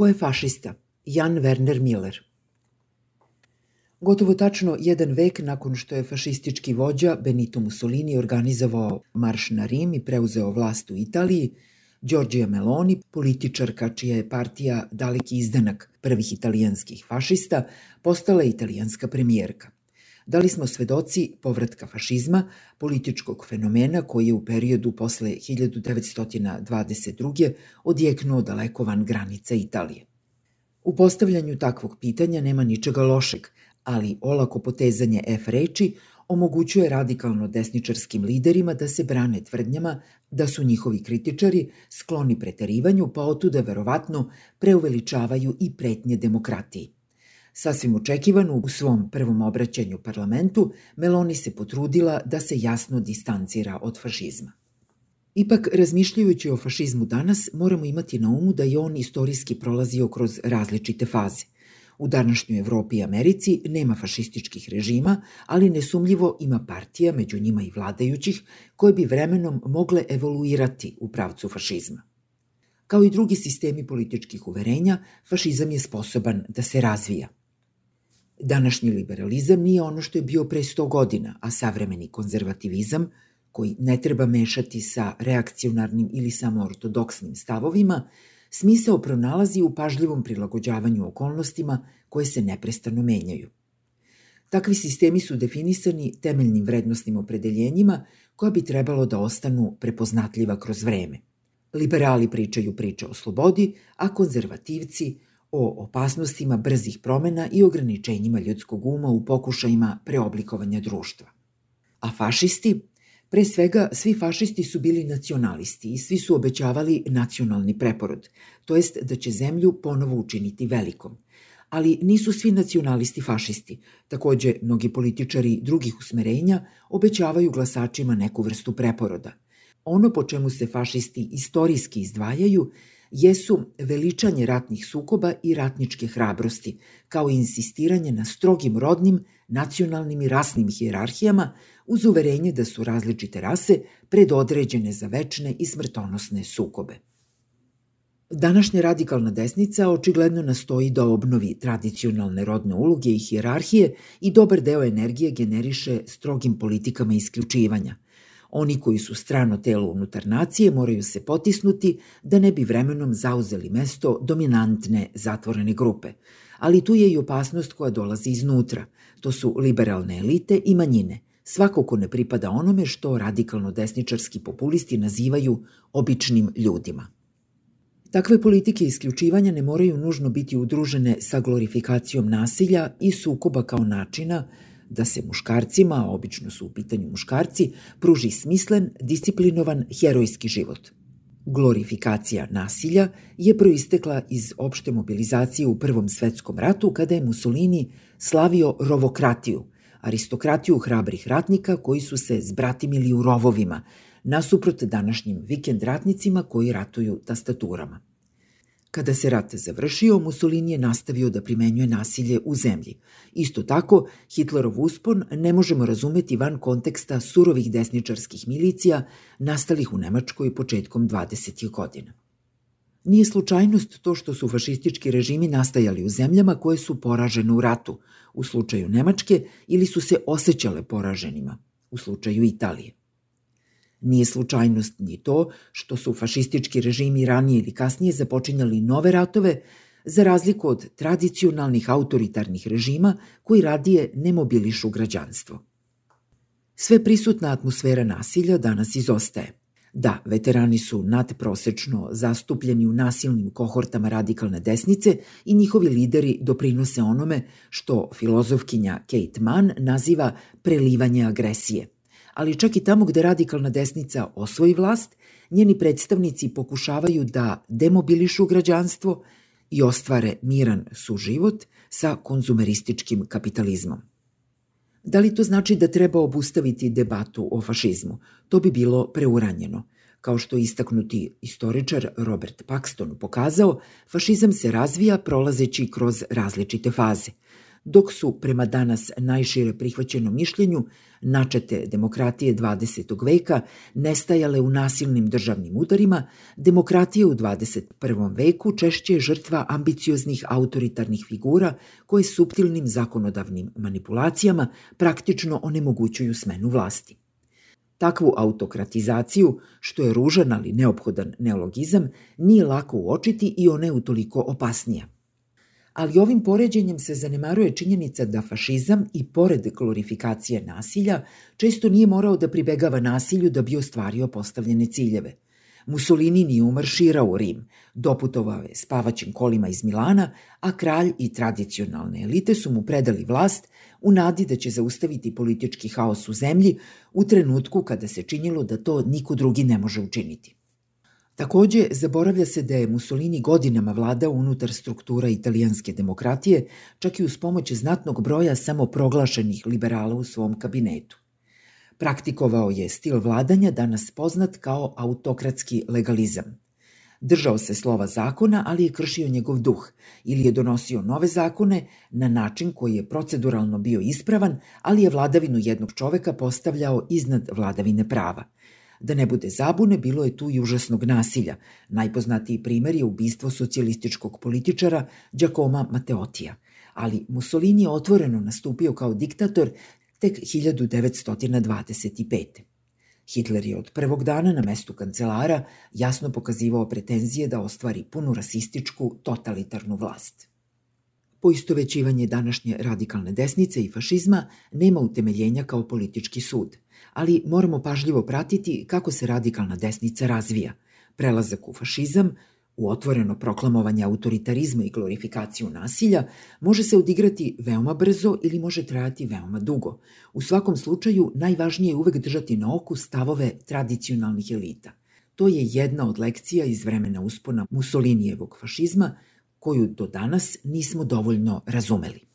Ko je fašista? Jan Werner Miller. Gotovo tačno jedan vek nakon što je fašistički vođa Benito Mussolini organizovao marš na Rim i preuzeo vlast u Italiji, Giorgia Meloni, političarka čija je partija daleki izdanak prvih italijanskih fašista, postala italijanska premijerka. Da li smo svedoci povratka fašizma, političkog fenomena koji je u periodu posle 1922. odjeknuo daleko van granica Italije. U postavljanju takvog pitanja nema ničega lošeg, ali olako potezanje F reči omogućuje radikalno desničarskim liderima da se brane tvrdnjama da su njihovi kritičari skloni preterivanju, pa otuda verovatno preuveličavaju i pretnje demokratiji. Sasvim očekivano u svom prvom obraćanju parlamentu, Meloni se potrudila da se jasno distancira od fašizma. Ipak, razmišljajući o fašizmu danas, moramo imati na umu da je on istorijski prolazio kroz različite faze. U današnjoj Evropi i Americi nema fašističkih režima, ali nesumljivo ima partija, među njima i vladajućih, koje bi vremenom mogle evoluirati u pravcu fašizma. Kao i drugi sistemi političkih uverenja, fašizam je sposoban da se razvija – Današnji liberalizam nije ono što je bio pre 100 godina, a savremeni konzervativizam, koji ne treba mešati sa reakcionarnim ili samo ortodoksnim stavovima, smisao pronalazi u pažljivom prilagođavanju okolnostima koje se neprestano menjaju. Takvi sistemi su definisani temeljnim vrednostnim opredeljenjima koja bi trebalo da ostanu prepoznatljiva kroz vreme. Liberali pričaju priče o slobodi, a konzervativci – o opasnostima brzih promena i ograničenjima ljudskog uma u pokušajima preoblikovanja društva. A fašisti? Pre svega, svi fašisti su bili nacionalisti i svi su obećavali nacionalni preporod, to jest da će zemlju ponovo učiniti velikom. Ali nisu svi nacionalisti fašisti. Takođe, mnogi političari drugih usmerenja obećavaju glasačima neku vrstu preporoda. Ono po čemu se fašisti istorijski izdvajaju jesu veličanje ratnih sukoba i ratničke hrabrosti, kao i insistiranje na strogim rodnim, nacionalnim i rasnim hijerarhijama uz uverenje da su različite rase predodređene za večne i smrtonosne sukobe. Današnja radikalna desnica očigledno nastoji da obnovi tradicionalne rodne uloge i hijerarhije i dobar deo energije generiše strogim politikama isključivanja – Oni koji su strano telo unutar nacije moraju se potisnuti da ne bi vremenom zauzeli mesto dominantne zatvorene grupe. Ali tu je i opasnost koja dolazi iznutra. To su liberalne elite i manjine. Svako ko ne pripada onome što radikalno desničarski populisti nazivaju običnim ljudima. Takve politike isključivanja ne moraju nužno biti udružene sa glorifikacijom nasilja i sukoba kao načina da se muškarcima, obično su u pitanju muškarci, pruži smislen, disciplinovan, herojski život. Glorifikacija nasilja je proistekla iz opšte mobilizacije u Prvom svetskom ratu kada je Mussolini slavio rovokratiju, aristokratiju hrabrih ratnika koji su se zbratimili u rovovima, nasuprot današnjim vikend ratnicima koji ratuju tastaturama. Kada se rat završio, Mussolini je nastavio da primenjuje nasilje u zemlji. Isto tako, Hitlerov uspon ne možemo razumeti van konteksta surovih desničarskih milicija nastalih u Nemačkoj početkom 20. godina. Nije slučajnost to što su fašistički režimi nastajali u zemljama koje su poražene u ratu, u slučaju Nemačke, ili su se osjećale poraženima, u slučaju Italije. Nije slučajnost ni to što su fašistički režimi ranije ili kasnije započinjali nove ratove, za razliku od tradicionalnih autoritarnih režima koji radije ne mobilišu građanstvo. Sve prisutna atmosfera nasilja danas izostaje. Da, veterani su nadprosečno zastupljeni u nasilnim kohortama radikalne desnice i njihovi lideri doprinose onome što filozofkinja Kate Mann naziva prelivanje agresije – ali čak i tamo gde radikalna desnica osvoji vlast, njeni predstavnici pokušavaju da demobilišu građanstvo i ostvare miran suživot sa konzumerističkim kapitalizmom. Da li to znači da treba obustaviti debatu o fašizmu? To bi bilo preuranjeno. Kao što je istaknuti istoričar Robert Paxton pokazao, fašizam se razvija prolazeći kroz različite faze – dok su, prema danas najšire prihvaćenom mišljenju, načete demokratije 20. veka nestajale u nasilnim državnim udarima, demokratija u 21. veku češće je žrtva ambicioznih autoritarnih figura koje subtilnim zakonodavnim manipulacijama praktično onemogućuju smenu vlasti. Takvu autokratizaciju, što je ružan ali neophodan neologizam, nije lako uočiti i ona je utoliko opasnija – ali ovim poređenjem se zanemaruje činjenica da fašizam i pored glorifikacije nasilja često nije morao da pribegava nasilju da bi ostvario postavljene ciljeve. Mussolini nije umarširao u Rim, doputovao je spavaćim kolima iz Milana, a kralj i tradicionalne elite su mu predali vlast u nadi da će zaustaviti politički haos u zemlji u trenutku kada se činilo da to niko drugi ne može učiniti. Takođe, zaboravlja se da je Mussolini godinama vladao unutar struktura italijanske demokratije, čak i uz pomoć znatnog broja samoproglašenih liberala u svom kabinetu. Praktikovao je stil vladanja danas poznat kao autokratski legalizam. Držao se slova zakona, ali je kršio njegov duh ili je donosio nove zakone na način koji je proceduralno bio ispravan, ali je vladavinu jednog čoveka postavljao iznad vladavine prava – Da ne bude zabune, bilo je tu i užasnog nasilja. Najpoznatiji primer je ubistvo socijalističkog političara Giacomo Matteotija. Ali Mussolini je otvoreno nastupio kao diktator tek 1925. Hitler je od prvog dana na mestu kancelara jasno pokazivao pretenzije da ostvari punu rasističku, totalitarnu vlast. Poistovećivanje današnje radikalne desnice i fašizma nema utemeljenja kao politički sud – ali moramo pažljivo pratiti kako se radikalna desnica razvija. Prelazak u fašizam, u otvoreno proklamovanje autoritarizma i glorifikaciju nasilja može se odigrati veoma brzo ili može trajati veoma dugo. U svakom slučaju, najvažnije je uvek držati na oku stavove tradicionalnih elita. To je jedna od lekcija iz vremena uspona Mussolinijevog fašizma, koju do danas nismo dovoljno razumeli.